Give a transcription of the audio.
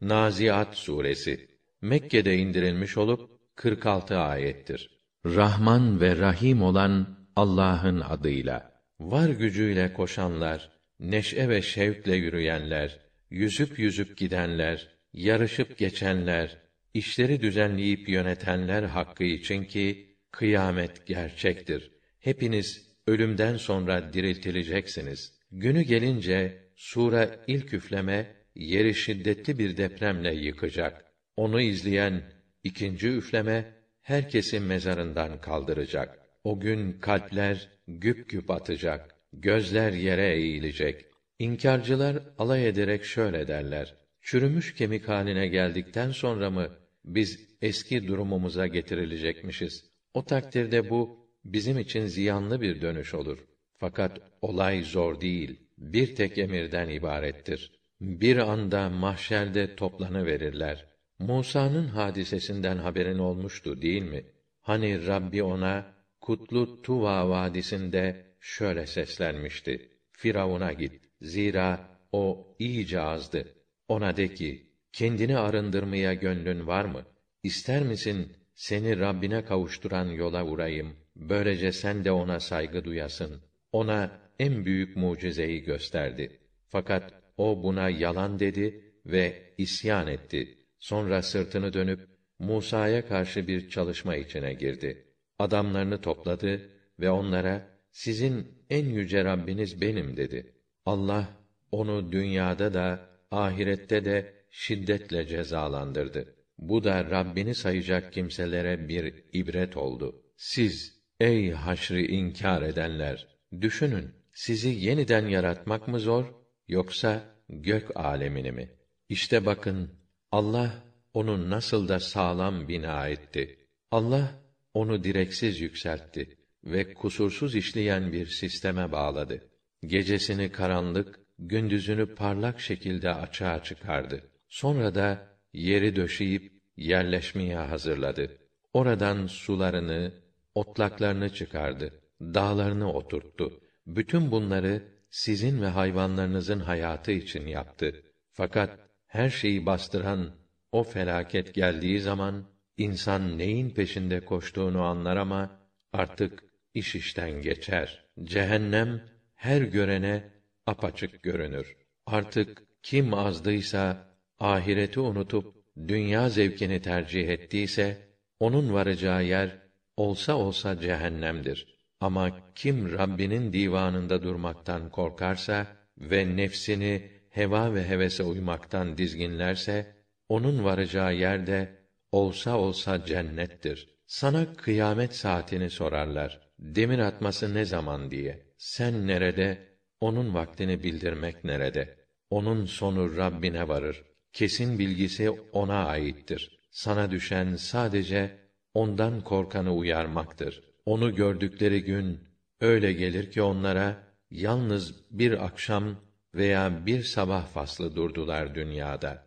Naziat suresi Mekke'de indirilmiş olup 46 ayettir. Rahman ve Rahim olan Allah'ın adıyla. Var gücüyle koşanlar, neşe ve şevkle yürüyenler, yüzüp yüzüp gidenler, yarışıp geçenler, işleri düzenleyip yönetenler hakkı için ki kıyamet gerçektir. Hepiniz ölümden sonra diriltileceksiniz. Günü gelince sura ilk üfleme yeri şiddetli bir depremle yıkacak. Onu izleyen ikinci üfleme herkesi mezarından kaldıracak. O gün kalpler güp güp atacak, gözler yere eğilecek. İnkarcılar alay ederek şöyle derler: Çürümüş kemik haline geldikten sonra mı biz eski durumumuza getirilecekmişiz? O takdirde bu bizim için ziyanlı bir dönüş olur. Fakat olay zor değil, bir tek emirden ibarettir. Bir anda mahşerde toplanı verirler. Musa'nın hadisesinden haberin olmuştu değil mi? Hani Rabbi ona Kutlu Tuva vadisinde şöyle seslenmişti: Firavun'a git. Zira o iyice azdı. Ona de ki, kendini arındırmaya gönlün var mı? İster misin seni Rabbine kavuşturan yola vurayım. Böylece sen de ona saygı duyasın. Ona en büyük mucizeyi gösterdi. Fakat o buna yalan dedi ve isyan etti. Sonra sırtını dönüp Musa'ya karşı bir çalışma içine girdi. Adamlarını topladı ve onlara sizin en yüce Rabbiniz benim dedi. Allah onu dünyada da ahirette de şiddetle cezalandırdı. Bu da Rabbini sayacak kimselere bir ibret oldu. Siz ey haşrı inkar edenler düşünün sizi yeniden yaratmak mı zor yoksa gök alemini mi? İşte bakın Allah onu nasıl da sağlam bina etti. Allah onu direksiz yükseltti ve kusursuz işleyen bir sisteme bağladı. Gecesini karanlık, gündüzünü parlak şekilde açığa çıkardı. Sonra da yeri döşeyip yerleşmeye hazırladı. Oradan sularını, otlaklarını çıkardı. Dağlarını oturttu. Bütün bunları sizin ve hayvanlarınızın hayatı için yaptı. Fakat her şeyi bastıran o felaket geldiği zaman insan neyin peşinde koştuğunu anlar ama artık iş işten geçer. Cehennem her görene apaçık görünür. Artık kim azdıysa ahireti unutup dünya zevkini tercih ettiyse onun varacağı yer olsa olsa cehennemdir. Ama kim Rabbinin divanında durmaktan korkarsa ve nefsini heva ve hevese uymaktan dizginlerse onun varacağı yerde olsa olsa cennettir. Sana kıyamet saatini sorarlar. Demir atması ne zaman diye. Sen nerede? Onun vaktini bildirmek nerede? Onun sonu Rabbine varır. Kesin bilgisi ona aittir. Sana düşen sadece ondan korkanı uyarmaktır. Onu gördükleri gün öyle gelir ki onlara yalnız bir akşam veya bir sabah faslı durdular dünyada.